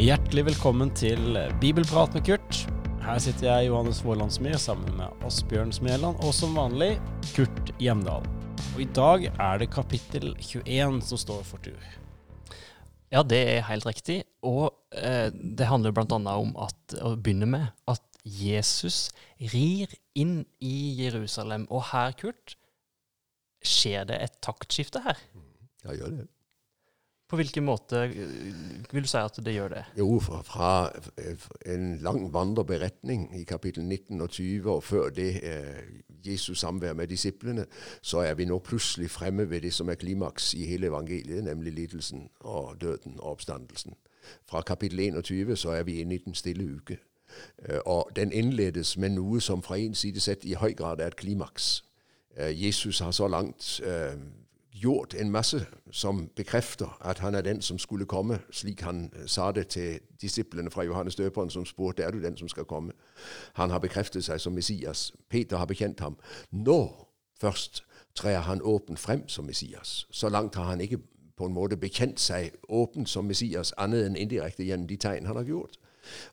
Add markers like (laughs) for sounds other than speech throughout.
Hjertelig velkommen til Bibelprat med Kurt. Her sitter jeg, Johannes Vålandsmyr, sammen med Asbjørn Smeland, og som vanlig Kurt Hjemdal. Og i dag er det kapittel 21 som står for tur. Ja, det er helt riktig. Og eh, det handler bl.a. om at, å begynne med at Jesus rir inn i Jerusalem. Og her, Kurt, skjer det et taktskifte her. Ja, gjør det. På hvilken måte eh, vil du si at det gjør det? Jo, fra, fra en lang vandreberetning i kapittel 19 og 20, og før det eh, Jesus samvær med disiplene, så er vi nå plutselig fremme ved det som er klimaks i hele evangeliet, nemlig lidelsen og døden og oppstandelsen. Fra kapittel 21 så er vi inne i den stille uke. Og den innledes med noe som fra en side sett i høy grad er et klimaks. Jesus har så langt gjort en masse som bekrefter at han er den som skulle komme, slik han eh, sa det til disiplene fra Johannes døperen, som spurte er du den som skal komme. Han har bekreftet seg som Messias. Peter har bekjent ham. Nå først trer han åpent frem som Messias. Så langt har han ikke på en måte bekjent seg åpent som Messias, annet enn indirekte gjennom de tegn han har gjort,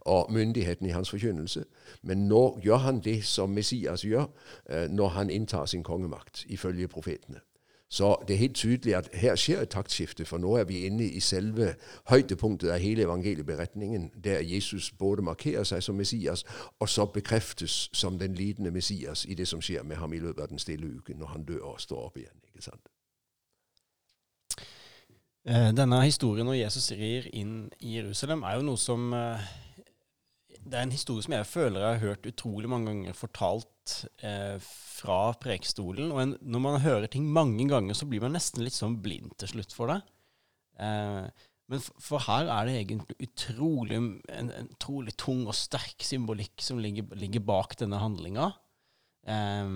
og myndigheten i hans forkynnelse. Men nå gjør han det som Messias gjør, eh, når han inntar sin kongemakt, ifølge profetene. Så det er helt tydelig at her skjer et taktskifte, for nå er vi inne i selve høydepunktet av hele evangelieberetningen, der Jesus både markerer seg som Messias, og så bekreftes som den lidende Messias i det som skjer med ham i løpet av den stille uken, når han dør og står opp igjen. ikke sant? Eh, denne historien når Jesus rir inn i Jerusalem, er jo noe som eh, Det er en historie som jeg føler jeg har hørt utrolig mange ganger fortalt eh, fra prekestolen. Og en, når man hører ting mange ganger, så blir man nesten litt sånn blind til slutt for det. Eh, men for, for, her er det egentlig utrolig, en, en utrolig tung og sterk symbolikk som ligger, ligger bak denne handlinga. Eh,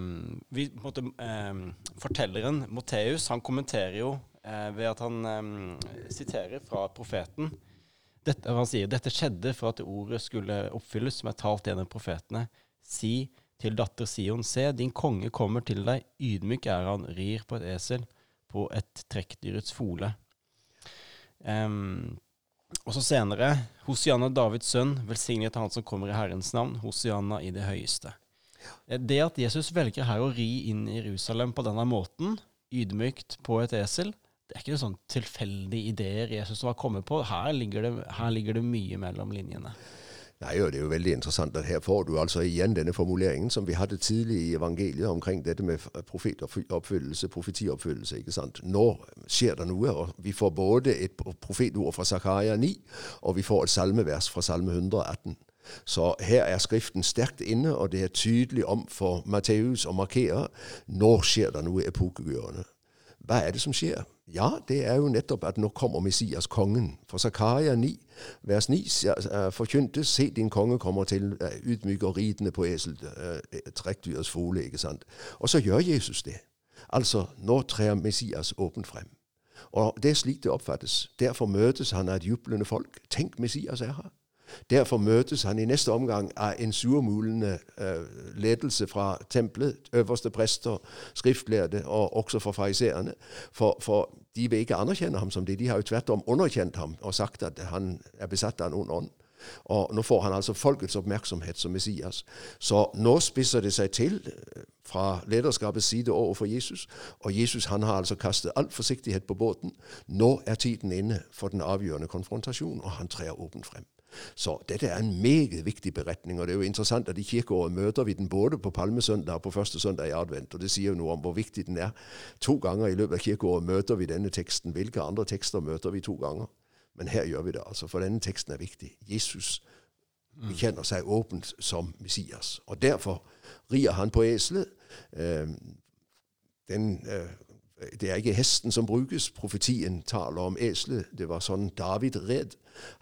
vi, måtte, eh, fortelleren Moteus, han kommenterer jo eh, ved at han eh, siterer fra profeten. Dette, han sier dette skjedde for at ordet skulle oppfylles som er talt gjennom profetene. Si til datter Sion, se, din konge kommer til deg, ydmyk er han, rir på et esel, på et trekkdyrets fole. Um, og så senere, Hosianna Davids sønn, velsignet han som kommer i Herrens navn, Hosianna i det høyeste. Det at Jesus velger her å ri inn i Jerusalem på denne måten, ydmykt på et esel, det er ikke noen sånn tilfeldige ideer Jesus har kommet på. Her ligger, det, her ligger det mye mellom linjene. Nei, og Det er jo veldig interessant at her får du altså igjen denne formuleringen som vi hadde tidlig i evangeliet omkring dette med profetoppfyllelse, profetioppfyllelse. ikke sant? Nå skjer det noe. og Vi får både et profetord fra Zakaria 9, og vi får et salmevers fra Salme 118. Så her er Skriften sterkt inne, og det er tydelig om for Matteus å markere når skjer det noe epokegjørende. Hva er det som skjer? Ja, det er jo nettopp at nå kommer Messias, kongen. For Zakaria 9, vers 9 forkynte Se, din konge kommer til ydmyk og ridende på esel, uh, trekkdyrets fole. ikke sant? Og så gjør Jesus det. Altså, nå trer Messias åpent frem. Og det er slik det oppfattes. Derfor møtes han av et jublende folk. Tenk, Messias er her. Derfor møtes han i neste omgang av en surmulende uh, ledelse fra tempelet, øverste prester, skriftlærde og også fra fariseerne. For, for, de vil ikke anerkjenne ham som det. De har jo tvert om underkjent ham og sagt at han er besatt av en ond ånd. Og nå får han altså folkets oppmerksomhet som Messias. Så nå spisser det seg til øh, fra lederskapets side overfor Jesus. Og Jesus han har altså kastet all forsiktighet på båten. Nå er tiden inne for den avgjørende konfrontasjon, og han trer åpent frem. Så dette er en meget viktig beretning, og det er jo interessant at i kirkeåret møter vi den både på palmesøndag og på første søndag i advent, og det sier jo noe om hvor viktig den er. To ganger i løpet av kirkeåret møter vi denne teksten. Hvilke andre tekster møter vi to ganger? Men her gjør vi det, altså, for denne teksten er viktig. Jesus bekjenner seg åpent som Messias, og derfor rir han på eselet. Eh, den eh, det er ikke hesten som brukes. Profetien taler om eselet. Det var sånn David red.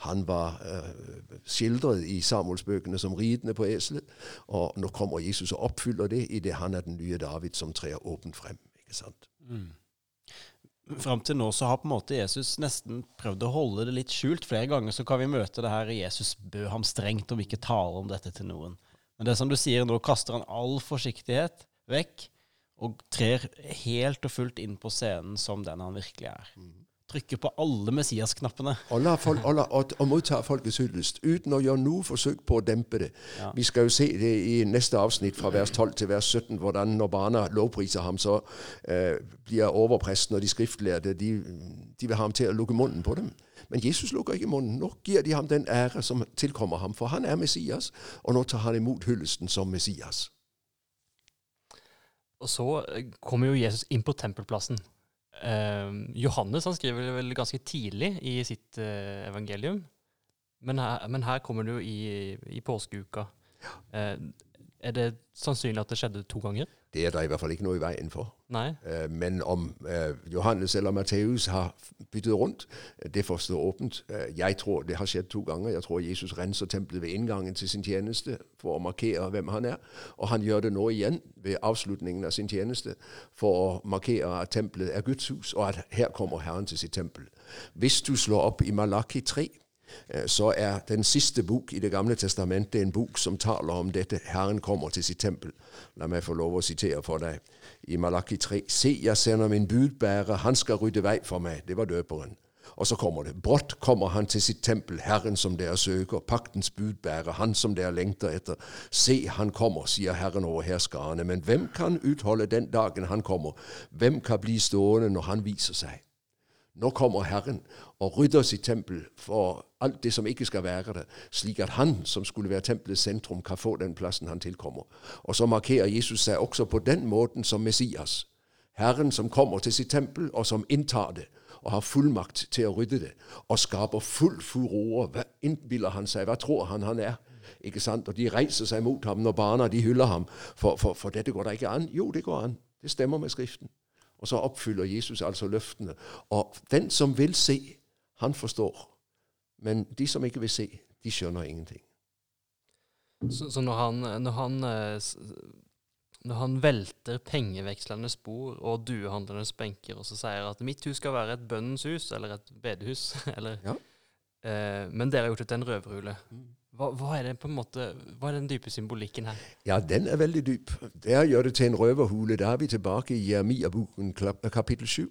Han var uh, skildret i Samuelsbøkene som ridende på eselet. Og nå kommer Jesus og oppfyller det i det han er den nye David som trer åpent frem. ikke sant? Mm. Fram til nå så har på en måte Jesus nesten prøvd å holde det litt skjult. Flere ganger så kan vi møte det her Jesus bød ham strengt om ikke tale om dette til noen. Men det som du sier, nå kaster han all forsiktighet vekk og trer helt og fullt inn på scenen som den han virkelig er. Trykker på alle Messias-knappene. Og, folk, og, la, og, og mottar folkets hyllest, uten å gjøre noe forsøk på å dempe det. Ja. Vi skal jo se det i neste avsnitt, fra vers 12 til vers 17, hvordan når barna lovpriser ham, så eh, blir overpresten og de skriftlærde de, de vil ha ham til å lukke munnen på dem. Men Jesus lukker ikke munnen. Nå gir de ham den ære som tilkommer ham, for han er Messias, og nå tar han imot hyllesten som Messias. Og så eh, kommer jo Jesus inn på tempelplassen. Eh, Johannes han skriver vel ganske tidlig i sitt eh, evangelium. Men her, men her kommer det jo i, i påskeuka. Eh, er det sannsynlig at det skjedde to ganger? Det er der i hvert fall ikke noe i veien for. Nei? Eh, Men om eh, Johannes eller Matteus har byttet rundt, eh, det får stå åpent. Jeg tror det har skjedd to ganger. Jeg tror Jesus renser tempelet ved inngangen til sin tjeneste for å markere hvem han er. Og han gjør det nå igjen ved avslutningen av sin tjeneste for å markere at tempelet er Guds hus, og at her kommer Herren til sitt tempel. Hvis du slår opp i Malaki 3, eh, så er den siste bok i Det gamle testamentet en bok som taler om dette. Herren kommer til sitt tempel. La meg få lov å sitere for deg i Malaki 3. Se, jeg sender min budbærer, han skal rydde vei for meg. Det var døperen. Og så kommer det. Brått kommer han til sitt tempel, Herren som dere søker, paktens budbærer, han som dere lengter etter. Se, han kommer, sier Herren over herskarene. Men hvem kan utholde den dagen han kommer? Hvem kan bli stående når han viser seg? Nå kommer Herren og rydder sitt tempel for alt det som ikke skal være det, slik at han som skulle være tempelets sentrum, kan få den plassen han tilkommer. Og så markerer Jesus seg også på den måten som Messias. Herren som kommer til sitt tempel, og som inntar det, og har fullmakt til å rydde det, og skaper full furore. Hva innbiller han seg? Hva tror han han er? Ikke sant? Og de reiser seg mot ham når barna de hyller ham, for, for, for dette går da ikke an. Jo, det går an. Det stemmer med Skriften. Og så oppfyller Jesus altså løftene. Og den som vil se, han forstår. Men de som ikke vil se, de skjønner ingenting. Så, så når han, når han eh, når han velter pengevekslernes bord og duehandlernes benker, og så sier at 'mitt hus skal være et bønnens hus', eller et bedehus, (laughs) eller Ja. eh, Men dere har gjort det til en røverhule. Hva, hva er måte, hva er den dype symbolikken her? Ja, den er veldig dyp. Der gjør det til en røverhule. Da er vi tilbake i Jeremia-boken kapittel 7,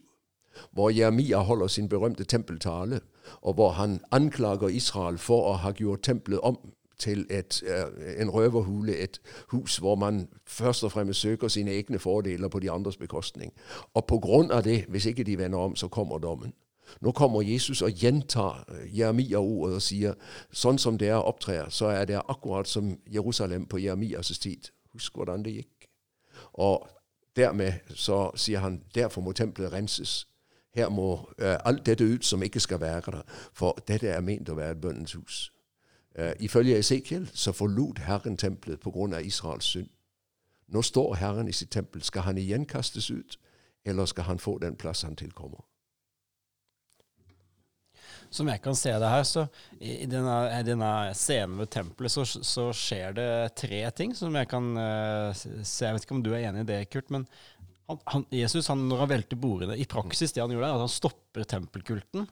hvor Jeremia holder sin berømte tempeltale, og hvor han anklager Israel for å ha gjort tempelet om til et, eh, en røverhule, et hus hvor man først og fremst søker sine egne fordeler på de andres bekostning. Og på grunn av det, hvis ikke de vender om, så kommer dommen. Nå kommer Jesus og gjentar eh, Jeremia-ordet og sier sånn som dere opptrer, så er det akkurat som Jerusalem på Jeremias tid. Husk hvordan det gikk. Og dermed så sier han derfor må tempelet renses. Her må uh, alt dette ut som ikke skal være der, for dette er ment å være et bønnens hus. Uh, ifølge Esekiel så forlot Herren tempelet pga. Israels synd. Nå står Herren i sitt tempel. Skal han igjen kastes ut, eller skal han få den plass han tilkommer? Som jeg kan se det her, så i denne, i denne scenen ved tempelet, så, så skjer det tre ting som jeg kan uh, se. Jeg vet ikke om du er enig i det, Kurt, men han, han, Jesus, han, når han velter bordene I praksis det han gjorde, er at han stopper tempelkulten.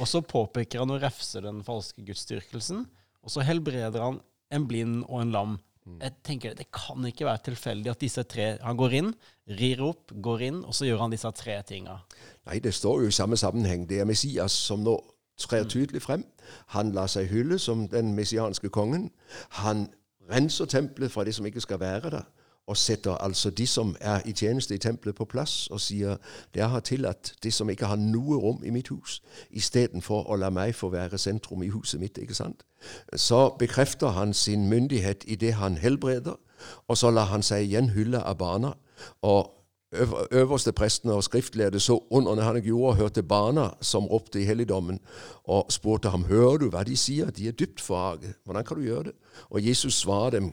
Og så påpeker han og refser den falske gudsdyrkelsen. Og så helbreder han en blind og en lam. Jeg tenker Det kan ikke være tilfeldig at disse tre Han går inn, rir opp, går inn, og så gjør han disse tre tinga. Nei, det står jo i samme sammenheng. Det er Messias som nå trer tydelig frem. Han lar seg hylle som den messianske kongen. Han renser tempelet fra det som ikke skal være der, og setter altså de som er i tjeneste i tempelet, på plass og sier jeg har tillatt det som ikke har noe rom i mitt hus, istedenfor å la meg få være sentrum i huset mitt. ikke sant? Så bekrefter han sin myndighet i det han helbreder, og så lar han seg igjen hylle av barna. og øverste prestene og skriftlærde så under når han gjorde, hørte barna som ropte i helligdommen, og spurte ham, hører du hva de sier? De er dypt forarget. Hvordan kan du gjøre det? Og Jesus svarer dem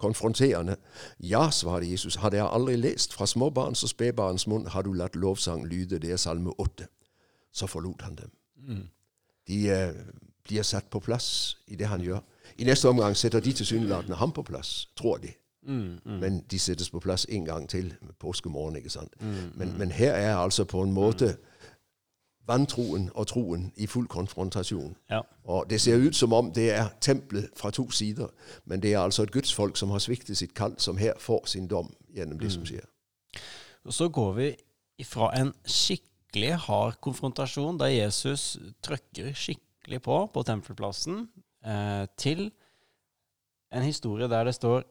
konfronterende. Ja, svarte Jesus, har dere aldri lest fra småbarns og spedbarns munn har du latt lovsang lyde, det er salme åtte. Så forlot han dem. De eh, blir satt på plass i det han gjør. I neste omgang setter de tilsynelatende ham på plass, tror de. Men de settes på plass en gang til påskemorgen. ikke sant? Men, men her er altså på en måte vantroen og troen i full konfrontasjon. Ja. Og Det ser ut som om det er tempelet fra to sider, men det er altså et gudsfolk som har sviktet sitt kall, som her får sin dom gjennom det som skjer. Og så går vi fra en skikkelig hard konfrontasjon, der Jesus trykker skikkelig på på tempelplassen, eh, til en historie der det står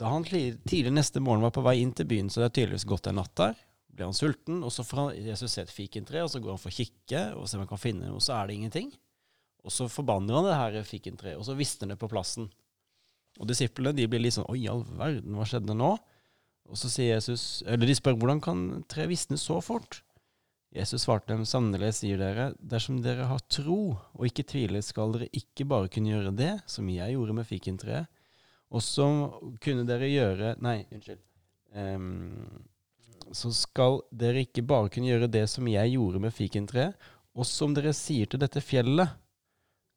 Da han tidlig neste morgen var på vei inn til byen, så det er tydeligvis gått en natt der, blir han sulten, og så får han, Jesus se et fikentre, og så går han for å kikke og se om han kan finne noe, og så er det ingenting. Og så forbanner han det her fikentreet, og så visner det på plassen. Og disiplene de blir litt sånn Oi, all verden, hva skjedde nå? Og så sier Jesus Eller de spør hvordan kan tre visne så fort? Jesus svarte dem sannelig, sier dere, dersom dere har tro og ikke tviler, skal dere ikke bare kunne gjøre det som jeg gjorde med fikentreet, og så kunne dere gjøre Nei, unnskyld. Um, så skal dere ikke bare kunne gjøre det som jeg gjorde med fikentreet, og som dere sier til dette fjellet,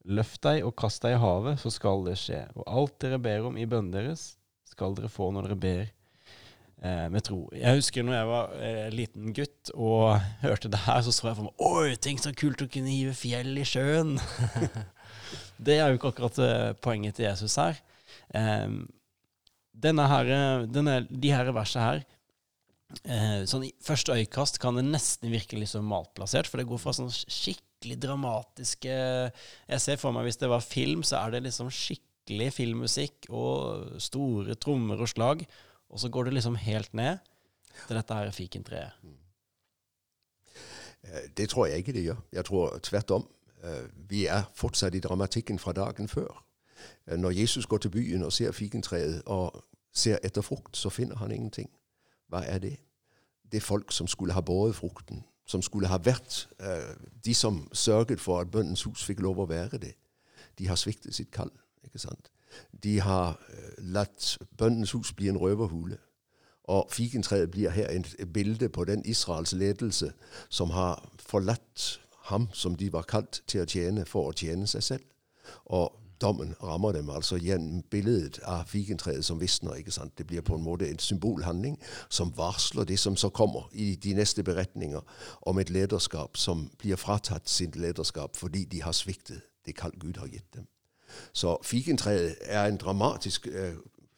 løft deg og kast deg i havet, så skal det skje. Og alt dere ber om i bønnen deres, skal dere få når dere ber eh, med tro. Jeg husker når jeg var eh, liten gutt og hørte det her, så så jeg for meg Oi, tenk så kult å kunne hive fjell i sjøen! (laughs) det er jo ikke akkurat eh, poenget til Jesus her. Eh, denne her, denne, de her versene her eh, sånn I første øyekast kan det nesten virke litt sånn malplassert, for det går fra sånn skikkelig dramatiske Jeg ser for meg hvis det var film, så er det liksom skikkelig filmmusikk og store trommer og slag. Og så går det liksom helt ned til dette her fikentreet. Eh, det tror jeg ikke det gjør. Jeg tror tvert om. Eh, vi er fortsatt i dramatikken fra dagen før. Eh, når Jesus går til byen og ser fikentreet og ser etter frukt, så finner han ingenting. Hva er det? Det er folk som skulle ha båret frukten, som skulle ha vært de som sørget for at bønnens hus fikk lov å være det. De har sviktet sitt kall. ikke sant? De har øh, latt bøndens hus bli en røverhule. Og fikentreet blir her et bilde på den Israels ledelse som har forlatt ham som de var kalt til å tjene for å tjene seg selv. Og dommen rammer dem altså gjennom bildet av fikentreet som visner. ikke sant? Det blir på en måte en symbolhandling som varsler det som så kommer i de neste beretninger om et lederskap som blir fratatt sitt lederskap fordi de har sviktet det kall Gud har gitt dem. Så fikentreet er en dramatisk uh,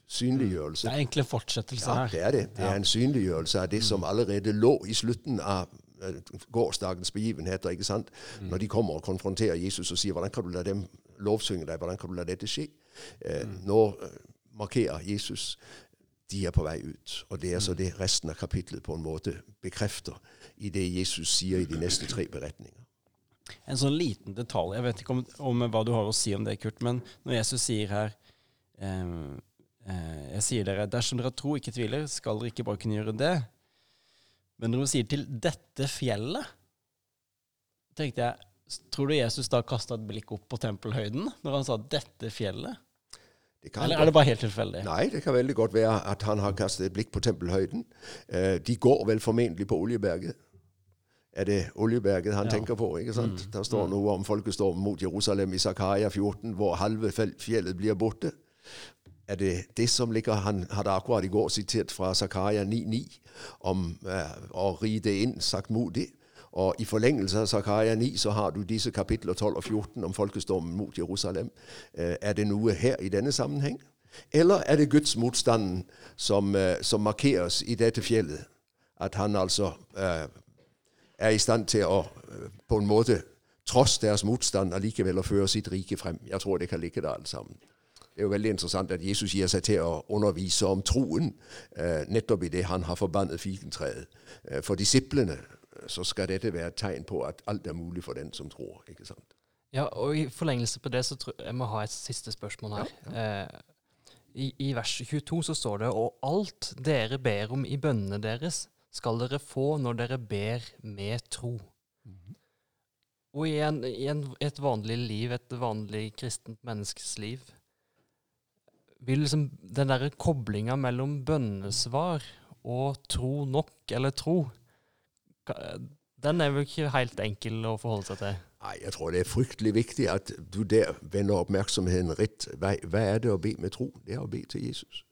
synliggjørelse. Det er egentlig en fortsettelse her. ja, det er det. Det er en synliggjørelse av det som allerede lå i slutten av uh, gårsdagens begivenheter. ikke sant? Mm. Når de kommer og konfronterer Jesus og sier 'Hvordan kan du la dem lovsynge deg? Hvordan kan du la dette skje?' Uh, mm. Nå markerer Jesus de er på vei ut. Og det er så mm. det resten av kapitlet på en måte bekrefter i det Jesus sier i de neste tre beretninger. En sånn liten detalj, jeg vet ikke om, om, hva du har å si om det, Kurt, men når Jesus sier her eh, eh, Jeg sier dere, dersom dere tror ikke tviler, skal dere ikke bare kunne gjøre det. Men når hun sier 'til dette fjellet', tenkte jeg Tror du Jesus da kasta et blikk opp på tempelhøyden når han sa 'dette fjellet'? Eller er det bare helt tilfeldig? Nei, det kan veldig godt være at han har kastet et blikk på tempelhøyden. Eh, de går vel formentlig på Oljeberget er det Oljeberget han ja. tenker på. ikke sant? Mm. Der står mm. noe om folkestormen mot Jerusalem i Zakaria 14, hvor halve fjellet blir borte. Er det det som ligger Han hadde akkurat i går sitert fra Zakaria 9,9 om eh, å ride inn saktmodig. Og i forlengelse av Zakaria 9 så har du disse kapitler 12 og 14 om folkestormen mot Jerusalem. Uh, er det noe her i denne sammenheng? Eller er det Guds motstanden som, uh, som markeres i dette fjellet? At han altså er i stand til å øh, på en måte, tross deres motstand, allikevel å føre sitt rike frem. Jeg tror det kan ligge der alt sammen. Det er jo veldig interessant at Jesus gir seg til å undervise om troen nettopp i det han har forbannet fikentreet. For disiplene øh, så skal dette være et tegn på at alt er mulig for den som tror. ikke sant? Ja, og i forlengelse på det så tror jeg må ha et siste spørsmål her. Ja, ja. Eh, i, I vers 22 så står det og alt dere ber om i bønnene deres, skal dere få når dere ber med tro. Mm. Og i, en, i en, et vanlig liv, et vanlig kristent menneskes liv, vil liksom den derre koblinga mellom bønnesvar og tro nok, eller tro Den er vel ikke helt enkel å forholde seg til? Nei, jeg tror det er fryktelig viktig at du der vender oppmerksomheten rett vei. Hva er det å be med tro? Det er å be til Jesus.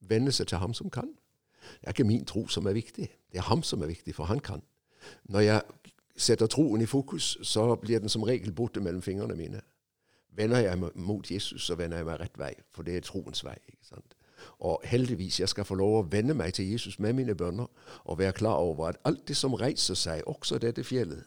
Vende seg til ham som kan. Det er ikke min tro som er viktig. Det er ham som er viktig, for han kan. Når jeg setter troen i fokus, så blir den som regel borte mellom fingrene mine. Vender jeg meg mot Jesus, så vender jeg meg rett vei, for det er troens vei. ikke sant? Og heldigvis, jeg skal få lov å venne meg til Jesus med mine bønner, og være klar over at alt det som reiser seg, også dette fjellet,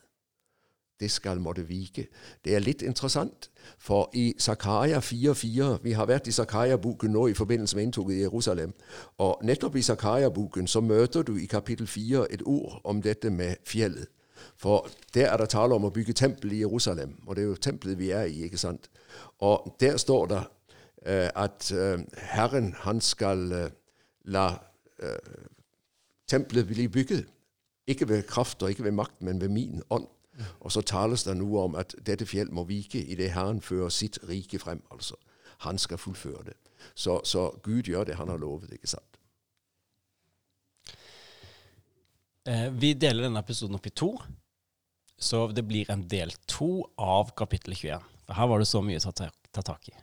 det skal måtte vike. Det er litt interessant, for i Zakaria 4,4 Vi har vært i Zakaria-boken nå i forbindelse med inntoget i Jerusalem. Og nettopp i Zakaria-boken så møter du i kapittel 4 et ord om dette med fjellet. For der er det tale om å bygge tempel i Jerusalem, og det er jo tempelet vi er i. ikke sant? Og der står det at eh, Herren han skal eh, la tempelet bli bygget. Ikke ved kraft og ikke ved makt, men ved min ånd. Og så tales det noe om at dette fjell må vike i det Herren fører sitt rike frem. altså. Han skal fullføre det. Så, så Gud gjør det han har lovet, ikke sant? Eh, vi deler denne episoden opp i to, så det blir en del to av kapittel 21. For her var det så mye å ta tak i.